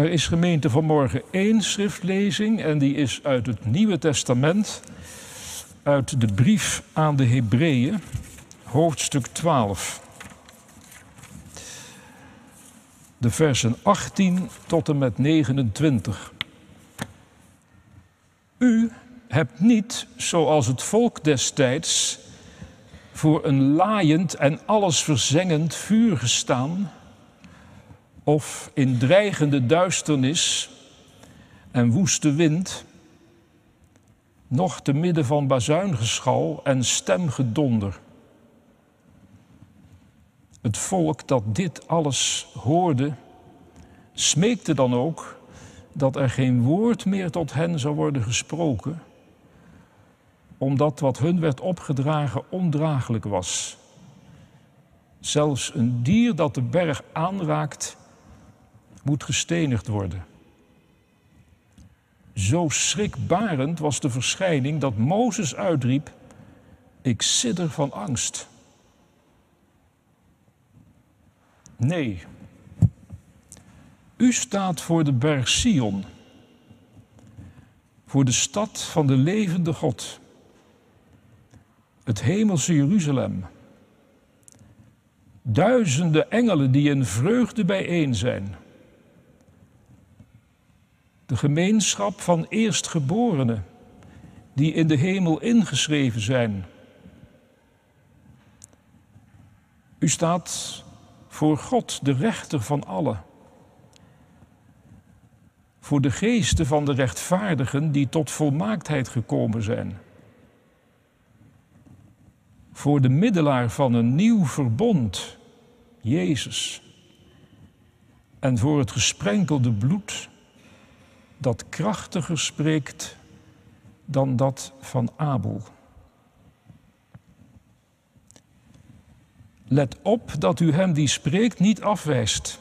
Er is gemeente vanmorgen één schriftlezing en die is uit het Nieuwe Testament, uit de brief aan de Hebreeën, hoofdstuk 12. De versen 18 tot en met 29. U hebt niet, zoals het volk destijds, voor een laaiend en alles verzengend vuur gestaan, of in dreigende duisternis en woeste wind, nog te midden van bazuingeschal en stemgedonder. Het volk dat dit alles hoorde, smeekte dan ook dat er geen woord meer tot hen zou worden gesproken, omdat wat hun werd opgedragen ondraaglijk was. Zelfs een dier dat de berg aanraakt, moet gestenigd worden. Zo schrikbarend was de verschijning dat Mozes uitriep: Ik sidder van angst. Nee, u staat voor de berg Sion, voor de stad van de levende God, het hemelse Jeruzalem. Duizenden engelen die in vreugde bijeen zijn. De gemeenschap van eerstgeborenen die in de hemel ingeschreven zijn. U staat voor God, de rechter van allen. Voor de geesten van de rechtvaardigen die tot volmaaktheid gekomen zijn. Voor de middelaar van een nieuw verbond, Jezus. En voor het gesprenkelde bloed dat krachtiger spreekt dan dat van Abel. Let op dat u hem die spreekt niet afwijst.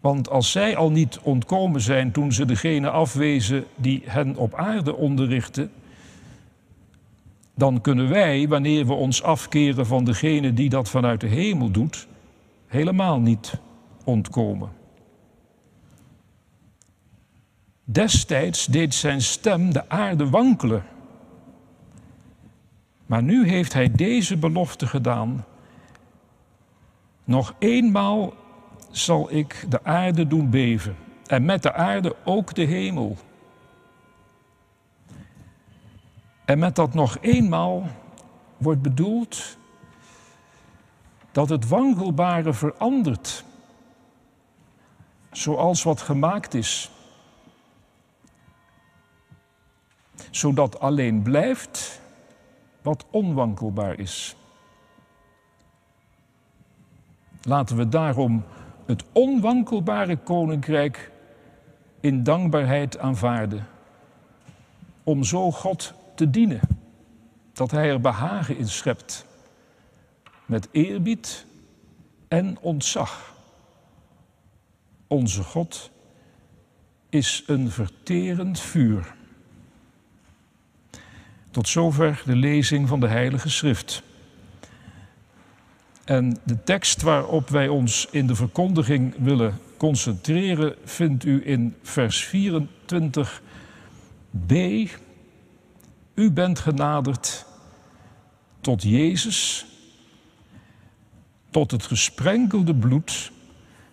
Want als zij al niet ontkomen zijn toen ze degene afwezen die hen op aarde onderrichten, dan kunnen wij, wanneer we ons afkeren van degene die dat vanuit de hemel doet, helemaal niet ontkomen. Destijds deed zijn stem de aarde wankelen. Maar nu heeft hij deze belofte gedaan. Nog eenmaal zal ik de aarde doen beven en met de aarde ook de hemel. En met dat nog eenmaal wordt bedoeld dat het wankelbare verandert, zoals wat gemaakt is. Zodat alleen blijft wat onwankelbaar is. Laten we daarom het onwankelbare koninkrijk in dankbaarheid aanvaarden. Om zo God te dienen, dat Hij er behagen in schept, met eerbied en ontzag. Onze God is een verterend vuur. Tot zover de lezing van de Heilige Schrift. En de tekst waarop wij ons in de verkondiging willen concentreren vindt u in vers 24b. U bent genaderd tot Jezus, tot het gesprenkelde bloed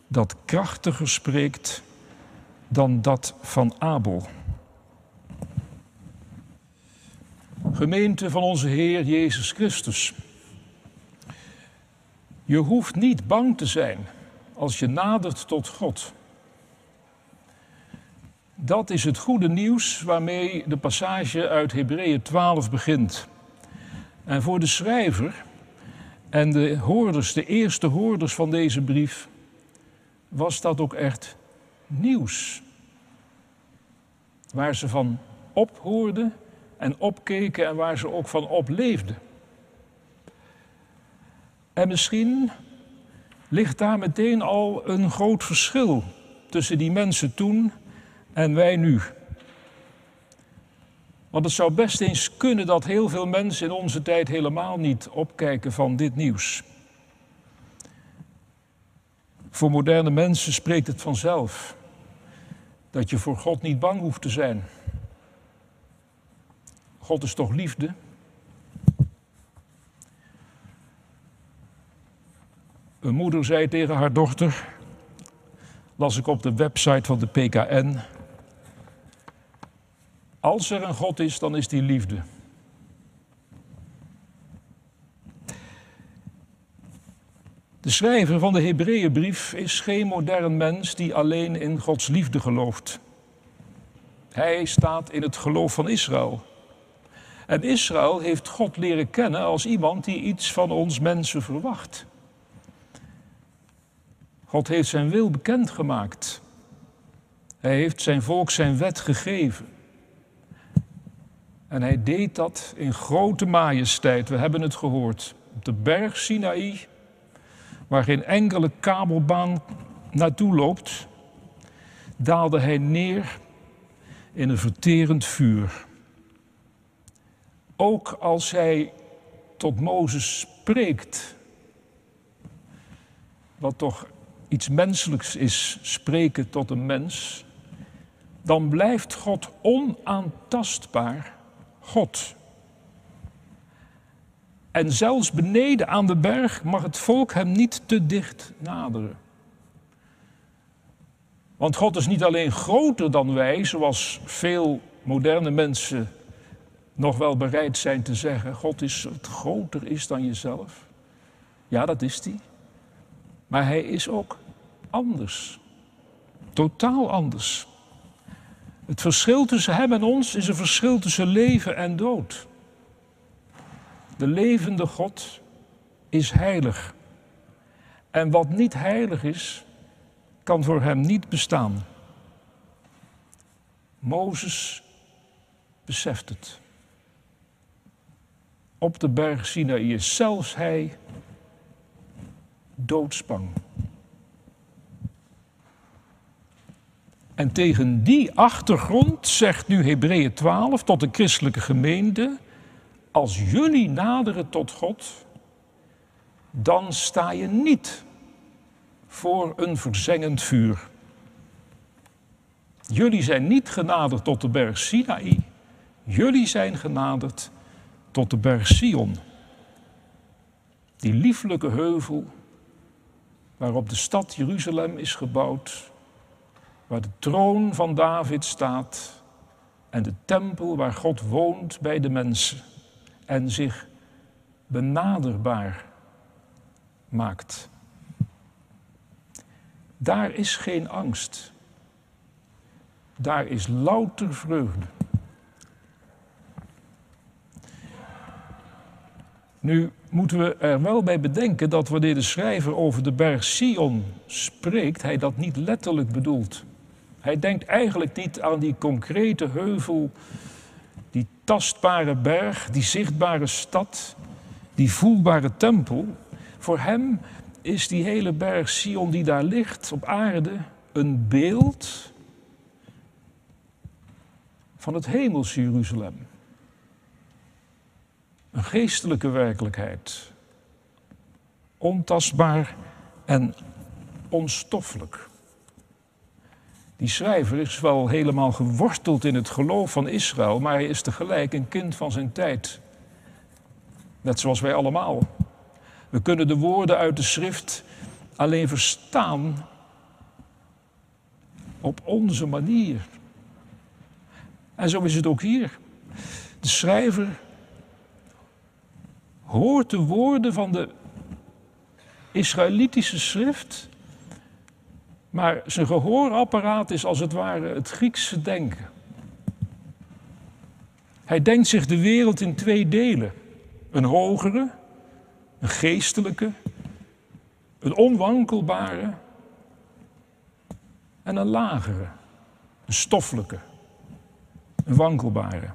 dat krachtiger spreekt dan dat van Abel. Gemeente van onze Heer Jezus Christus. Je hoeft niet bang te zijn als je nadert tot God. Dat is het goede nieuws waarmee de passage uit Hebreeën 12 begint. En voor de schrijver en de hoorders, de eerste hoorders van deze brief, was dat ook echt nieuws. Waar ze van ophoorden en opkeken en waar ze ook van opleefden. En misschien ligt daar meteen al een groot verschil tussen die mensen toen en wij nu. Want het zou best eens kunnen dat heel veel mensen in onze tijd helemaal niet opkijken van dit nieuws. Voor moderne mensen spreekt het vanzelf dat je voor God niet bang hoeft te zijn. God is toch liefde? Een moeder zei tegen haar dochter, las ik op de website van de PKN, als er een God is, dan is die liefde. De schrijver van de Hebreeënbrief is geen modern mens die alleen in Gods liefde gelooft. Hij staat in het geloof van Israël. En Israël heeft God leren kennen als iemand die iets van ons mensen verwacht. God heeft zijn wil bekendgemaakt. Hij heeft zijn volk zijn wet gegeven. En hij deed dat in grote majesteit. We hebben het gehoord. Op de berg Sinaï, waar geen enkele kabelbaan naartoe loopt, daalde hij neer in een verterend vuur. Ook als hij tot Mozes spreekt, wat toch iets menselijks is, spreken tot een mens, dan blijft God onaantastbaar God. En zelfs beneden aan de berg mag het volk hem niet te dicht naderen. Want God is niet alleen groter dan wij, zoals veel moderne mensen nog wel bereid zijn te zeggen. God is wat groter is dan jezelf. Ja, dat is hij. Maar hij is ook anders. Totaal anders. Het verschil tussen hem en ons is een verschil tussen leven en dood. De levende God is heilig. En wat niet heilig is, kan voor hem niet bestaan. Mozes beseft het. Op de berg Sinaï is zelfs hij doodsbang. En tegen die achtergrond zegt nu Hebreeën 12 tot de christelijke gemeente: Als jullie naderen tot God, dan sta je niet voor een verzengend vuur. Jullie zijn niet genaderd tot de berg Sinaï, jullie zijn genaderd tot de berg Sion. Die lieflijke heuvel waarop de stad Jeruzalem is gebouwd waar de troon van David staat en de tempel waar God woont bij de mensen en zich benaderbaar maakt. Daar is geen angst. Daar is louter vreugde. Nu moeten we er wel bij bedenken dat wanneer de schrijver over de berg Sion spreekt, hij dat niet letterlijk bedoelt. Hij denkt eigenlijk niet aan die concrete heuvel, die tastbare berg, die zichtbare stad, die voelbare tempel. Voor hem is die hele berg Sion die daar ligt op aarde een beeld van het hemels Jeruzalem. Een geestelijke werkelijkheid. Ontastbaar en onstoffelijk. Die schrijver is wel helemaal geworteld in het geloof van Israël, maar hij is tegelijk een kind van zijn tijd. Net zoals wij allemaal. We kunnen de woorden uit de schrift alleen verstaan op onze manier. En zo is het ook hier. De schrijver hoort de woorden van de Israëlitische schrift maar zijn gehoorapparaat is als het ware het Griekse denken. Hij denkt zich de wereld in twee delen: een hogere, een geestelijke, een onwankelbare en een lagere, een stoffelijke, een wankelbare.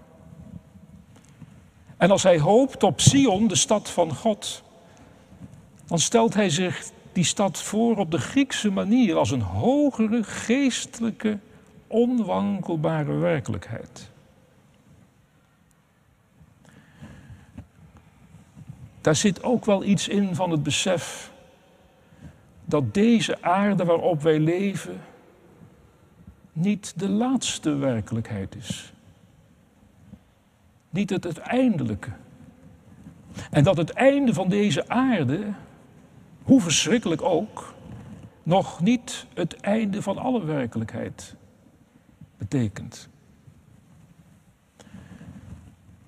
En als hij hoopt op Sion, de stad van God, dan stelt hij zich die stad voor op de Griekse manier als een hogere geestelijke, onwankelbare werkelijkheid. Daar zit ook wel iets in van het besef dat deze aarde waarop wij leven niet de laatste werkelijkheid is. Niet het uiteindelijke. En dat het einde van deze aarde, hoe verschrikkelijk ook, nog niet het einde van alle werkelijkheid betekent.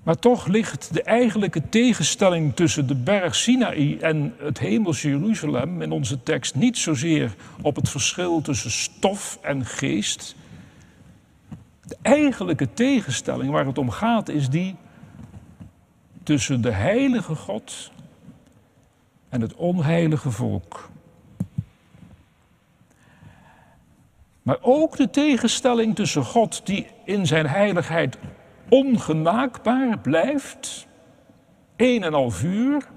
Maar toch ligt de eigenlijke tegenstelling tussen de berg Sinaï en het hemels Jeruzalem in onze tekst niet zozeer op het verschil tussen stof en geest. De eigenlijke tegenstelling waar het om gaat is die tussen de heilige God en het onheilige volk. Maar ook de tegenstelling tussen God die in zijn heiligheid ongenaakbaar blijft, een en al vuur,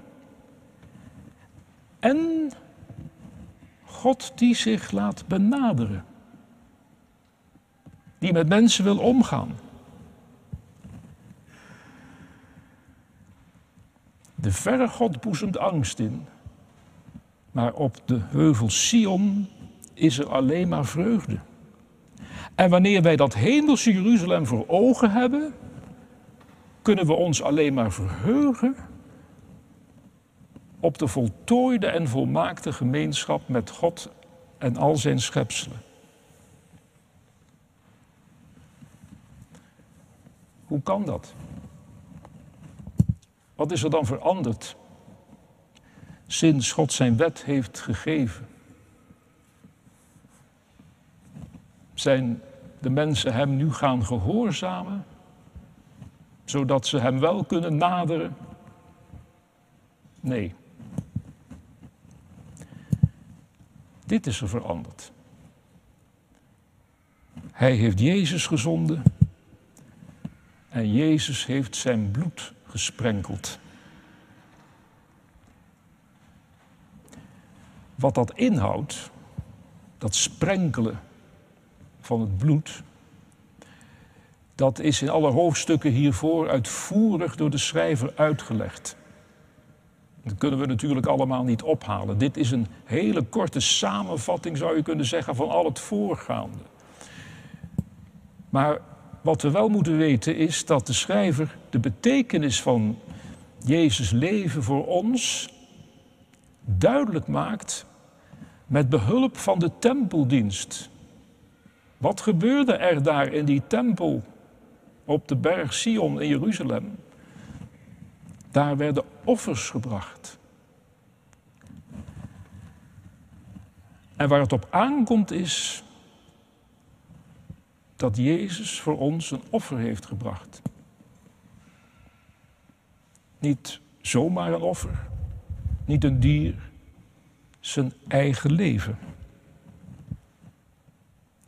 en God die zich laat benaderen, die met mensen wil omgaan. De verre God boezemt angst in, maar op de heuvel Sion is er alleen maar vreugde. En wanneer wij dat hemelse Jeruzalem voor ogen hebben, kunnen we ons alleen maar verheugen op de voltooide en volmaakte gemeenschap met God en al zijn schepselen. Hoe kan dat? Wat is er dan veranderd sinds God zijn wet heeft gegeven? Zijn de mensen hem nu gaan gehoorzamen, zodat ze hem wel kunnen naderen? Nee. Dit is er veranderd. Hij heeft Jezus gezonden en Jezus heeft zijn bloed gesprenkeld. Wat dat inhoudt, dat sprenkelen van het bloed, dat is in alle hoofdstukken hiervoor uitvoerig door de schrijver uitgelegd. Dat kunnen we natuurlijk allemaal niet ophalen. Dit is een hele korte samenvatting, zou je kunnen zeggen, van al het voorgaande. Maar wat we wel moeten weten is dat de schrijver de betekenis van Jezus leven voor ons duidelijk maakt met behulp van de tempeldienst. Wat gebeurde er daar in die tempel op de berg Sion in Jeruzalem? Daar werden offers gebracht. En waar het op aankomt is dat Jezus voor ons een offer heeft gebracht. Niet zomaar een offer, niet een dier, zijn eigen leven.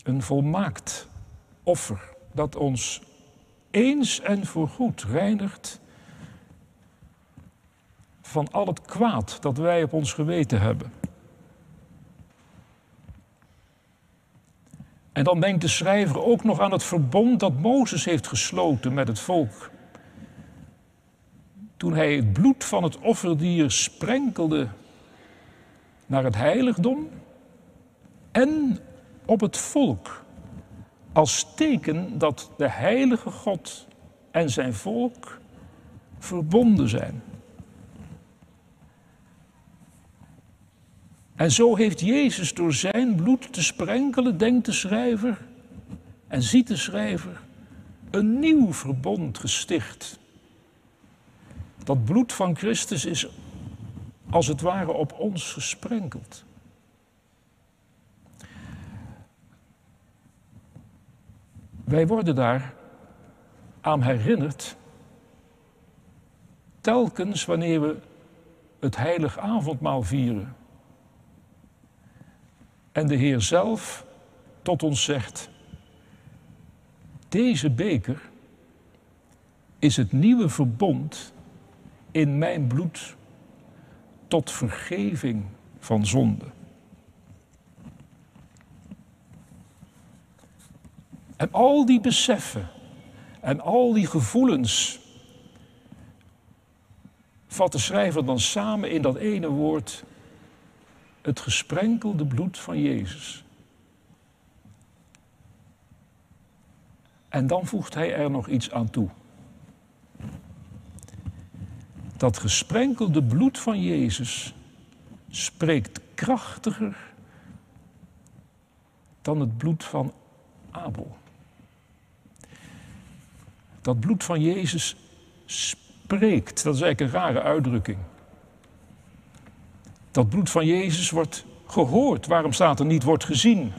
Een volmaakt offer dat ons eens en voorgoed reinigt van al het kwaad dat wij op ons geweten hebben. En dan denkt de schrijver ook nog aan het verbond dat Mozes heeft gesloten met het volk. Toen hij het bloed van het offerdier sprenkelde naar het heiligdom en op het volk. Als teken dat de heilige God en zijn volk verbonden zijn. En zo heeft Jezus door zijn bloed te sprenkelen, denkt de schrijver, en ziet de schrijver, een nieuw verbond gesticht. Dat bloed van Christus is als het ware op ons gesprenkeld. Wij worden daar aan herinnerd telkens wanneer we het heilig avondmaal vieren. En de Heer zelf tot ons zegt, deze beker is het nieuwe verbond in mijn bloed tot vergeving van zonde. En al die beseffen en al die gevoelens vat de schrijver dan samen in dat ene woord het gesprenkelde bloed van Jezus. En dan voegt hij er nog iets aan toe. Dat gesprenkelde bloed van Jezus spreekt krachtiger dan het bloed van Abel. Dat bloed van Jezus spreekt, dat is eigenlijk een rare uitdrukking. Dat bloed van Jezus wordt gehoord. Waarom staat er niet wordt gezien?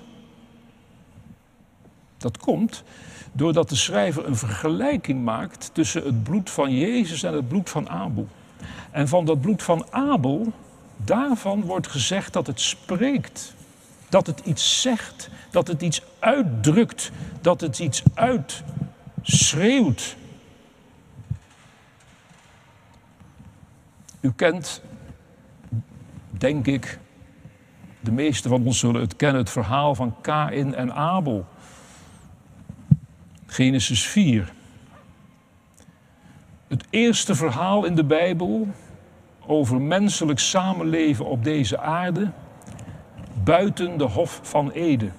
Dat komt doordat de schrijver een vergelijking maakt tussen het bloed van Jezus en het bloed van Abel. En van dat bloed van Abel, daarvan wordt gezegd dat het spreekt. Dat het iets zegt, dat het iets uitdrukt, dat het iets uitschreeuwt. U kent, denk ik, de meeste van ons zullen het kennen, het verhaal van Kain en Abel. Genesis 4. Het eerste verhaal in de Bijbel over menselijk samenleven op deze aarde buiten de Hof van Eden.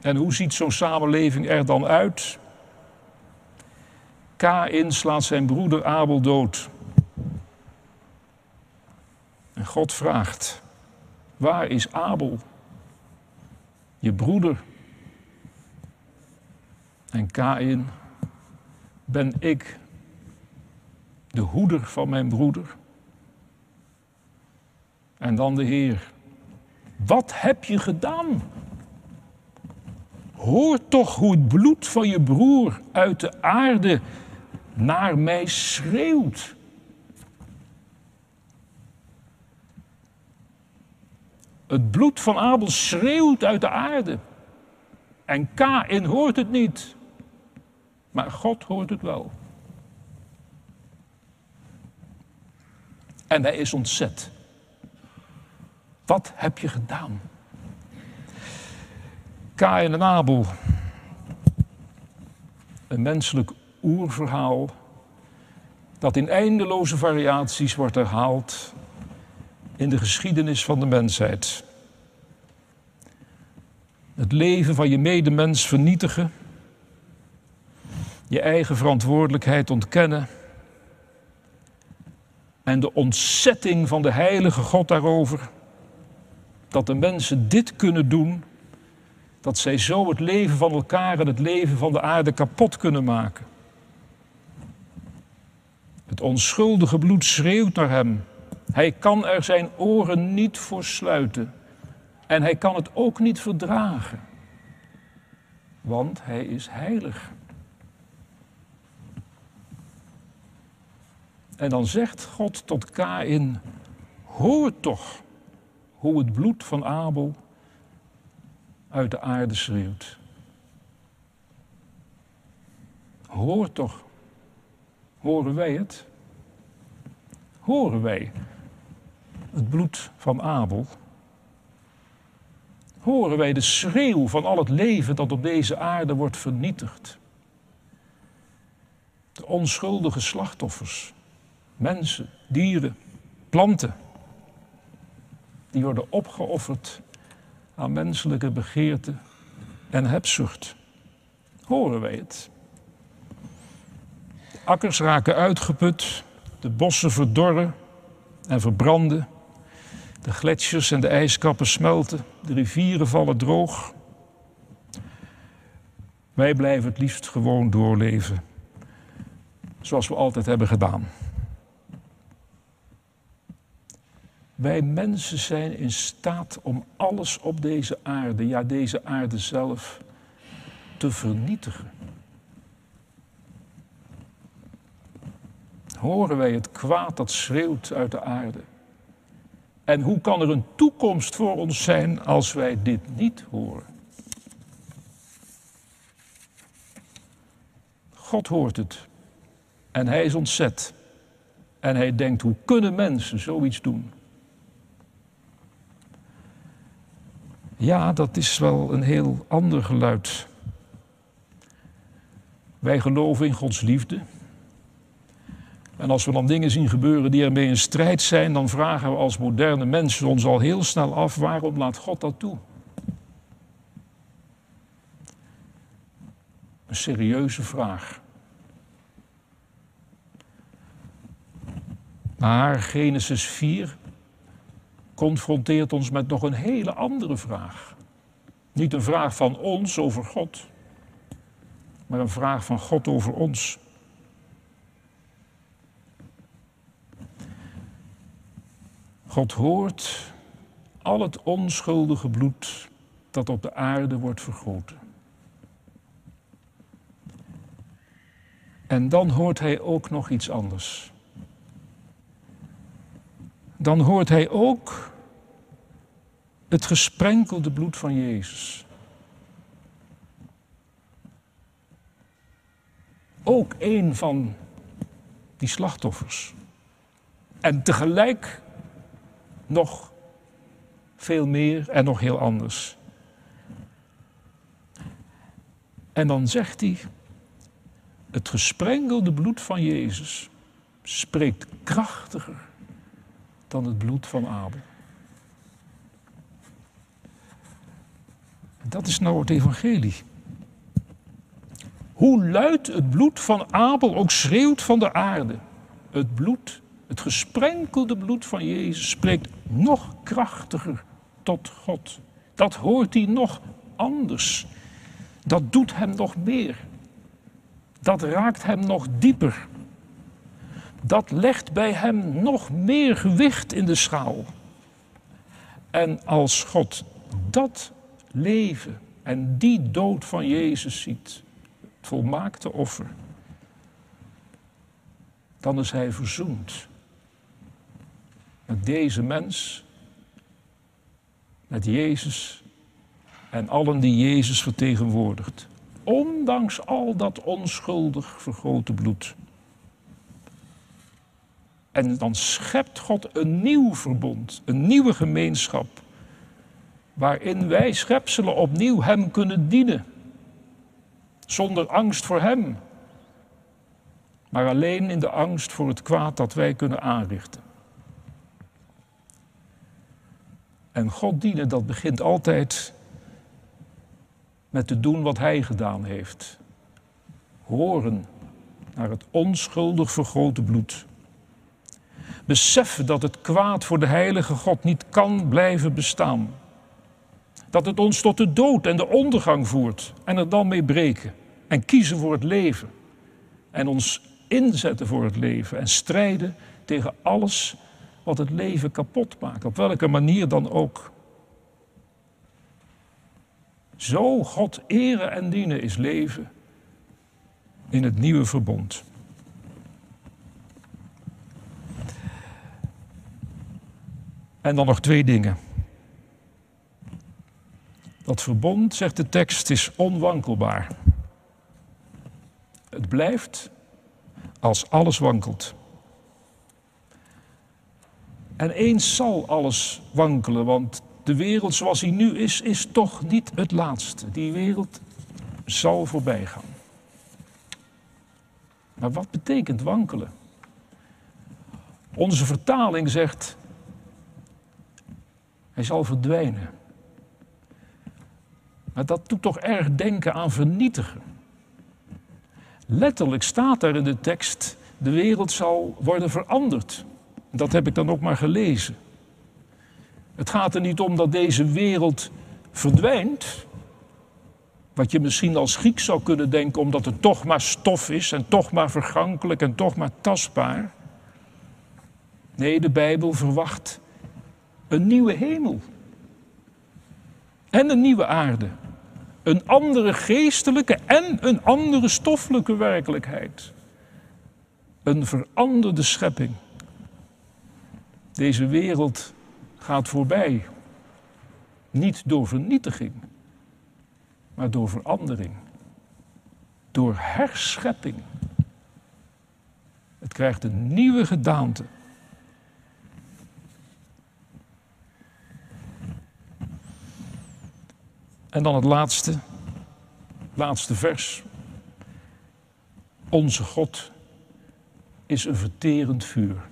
En hoe ziet zo'n samenleving er dan uit? Kain slaat zijn broeder Abel dood. En God vraagt: Waar is Abel? Je broeder. En Kain, ben ik de hoeder van mijn broeder? En dan de Heer. Wat heb je gedaan? Hoor toch hoe het bloed van je broer uit de aarde naar mij schreeuwt. Het bloed van Abel schreeuwt uit de aarde. En Kain hoort het niet. Maar God hoort het wel. En hij is ontzet. Wat heb je gedaan? Kain en Abel. Een menselijk oerverhaal dat in eindeloze variaties wordt herhaald in de geschiedenis van de mensheid. Het leven van je medemens vernietigen, je eigen verantwoordelijkheid ontkennen en de ontzetting van de heilige God daarover dat de mensen dit kunnen doen, dat zij zo het leven van elkaar en het leven van de aarde kapot kunnen maken. Het onschuldige bloed schreeuwt naar hem. Hij kan er zijn oren niet voor sluiten. En hij kan het ook niet verdragen. Want hij is heilig. En dan zegt God tot Kain: Hoor toch hoe het bloed van Abel uit de aarde schreeuwt. Hoor toch, horen wij het? Horen wij het bloed van Abel? Horen wij de schreeuw van al het leven dat op deze aarde wordt vernietigd? De onschuldige slachtoffers, mensen, dieren, planten, die worden opgeofferd aan menselijke begeerte en hebzucht. Horen wij het? De akkers raken uitgeput, de bossen verdorren en verbranden, de gletsjers en de ijskappen smelten, de rivieren vallen droog. Wij blijven het liefst gewoon doorleven, zoals we altijd hebben gedaan. Wij mensen zijn in staat om alles op deze aarde, ja deze aarde zelf, te vernietigen. Horen wij het kwaad dat schreeuwt uit de aarde? En hoe kan er een toekomst voor ons zijn als wij dit niet horen? God hoort het en hij is ontzet. En hij denkt, hoe kunnen mensen zoiets doen? Ja, dat is wel een heel ander geluid. Wij geloven in Gods liefde. En als we dan dingen zien gebeuren die ermee in strijd zijn, dan vragen we als moderne mensen ons al heel snel af: waarom laat God dat toe? Een serieuze vraag. Maar Genesis 4 confronteert ons met nog een hele andere vraag. Niet een vraag van ons over God, maar een vraag van God over ons. God hoort al het onschuldige bloed dat op de aarde wordt vergoten. En dan hoort hij ook nog iets anders. Dan hoort hij ook het gesprenkelde bloed van Jezus. Ook een van die slachtoffers. En tegelijk nog veel meer en nog heel anders. En dan zegt hij, het gesprengelde bloed van Jezus spreekt krachtiger dan het bloed van Abel. Dat is nou het evangelie. Hoe luid het bloed van Abel ook schreeuwt van de aarde. Het bloed, het gesprenkelde bloed van Jezus spreekt nog krachtiger tot God. Dat hoort hij nog anders. Dat doet hem nog meer. Dat raakt hem nog dieper. Dat legt bij hem nog meer gewicht in de schaal. En als God dat leven en die dood van Jezus ziet, het volmaakte offer, dan is hij verzoend met deze mens, met Jezus en allen die Jezus vertegenwoordigt. Ondanks al dat onschuldig vergrote bloed. En dan schept God een nieuw verbond, een nieuwe gemeenschap, waarin wij schepselen opnieuw Hem kunnen dienen, zonder angst voor Hem, maar alleen in de angst voor het kwaad dat wij kunnen aanrichten. En God dienen, dat begint altijd met te doen wat Hij gedaan heeft. Horen naar het onschuldig vergrote bloed. Beseffen dat het kwaad voor de heilige God niet kan blijven bestaan. Dat het ons tot de dood en de ondergang voert en er dan mee breken. En kiezen voor het leven. En ons inzetten voor het leven en strijden tegen alles wat het leven kapot maakt, op welke manier dan ook. Zo God eren en dienen is leven in het nieuwe verbond. En dan nog twee dingen. Dat verbond, zegt de tekst, is onwankelbaar. Het blijft als alles wankelt. En eens zal alles wankelen, want de wereld zoals die nu is, is toch niet het laatste. Die wereld zal voorbij gaan. Maar wat betekent wankelen? Onze vertaling zegt, hij zal verdwijnen. Maar dat doet toch erg denken aan vernietigen. Letterlijk staat er in de tekst, de wereld zal worden veranderd. Dat heb ik dan ook maar gelezen. Het gaat er niet om dat deze wereld verdwijnt. Wat je misschien als Griek zou kunnen denken, omdat het toch maar stof is en toch maar vergankelijk en toch maar tastbaar. Nee, de Bijbel verwacht een nieuwe hemel en een nieuwe aarde. Een andere geestelijke en een andere stoffelijke werkelijkheid. Een veranderde schepping. Deze wereld gaat voorbij. Niet door vernietiging, maar door verandering. Door herschepping. Het krijgt een nieuwe gedaante. En dan het laatste, laatste vers. Onze God is een verterend vuur.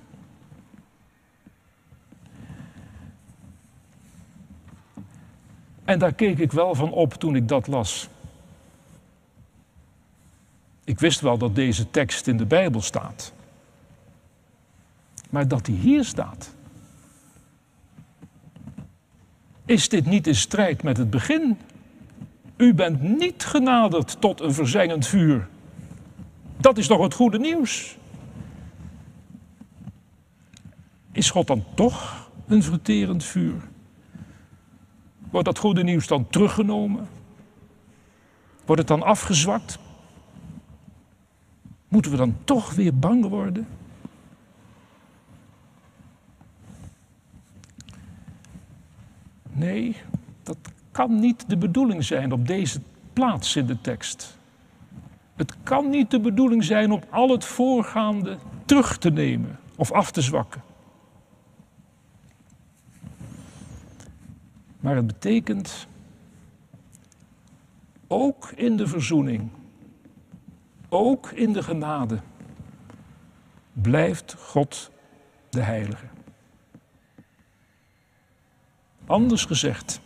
En daar keek ik wel van op toen ik dat las. Ik wist wel dat deze tekst in de Bijbel staat. Maar dat die hier staat. Is dit niet in strijd met het begin? U bent niet genaderd tot een verzengend vuur. Dat is toch het goede nieuws? Is God dan toch een verterend vuur? Wordt dat goede nieuws dan teruggenomen? Wordt het dan afgezwakt? Moeten we dan toch weer bang worden? Nee, dat kan niet de bedoeling zijn op deze plaats in de tekst. Het kan niet de bedoeling zijn om al het voorgaande terug te nemen of af te zwakken. Maar het betekent ook in de verzoening, ook in de genade, blijft God de Heilige. Anders gezegd,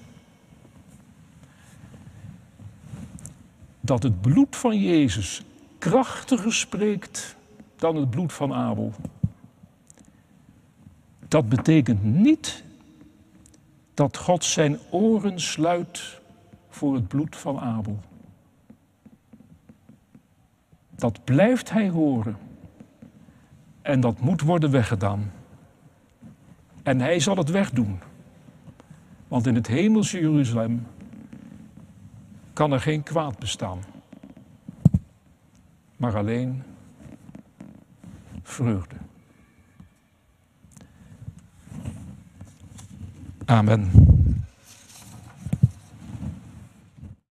dat het bloed van Jezus krachtiger spreekt dan het bloed van Abel. Dat betekent niet dat God zijn oren sluit voor het bloed van Abel. Dat blijft hij horen. En dat moet worden weggedaan. En hij zal het wegdoen. Want in het hemelse Jeruzalem kan er geen kwaad bestaan, maar alleen vreugde. Amen.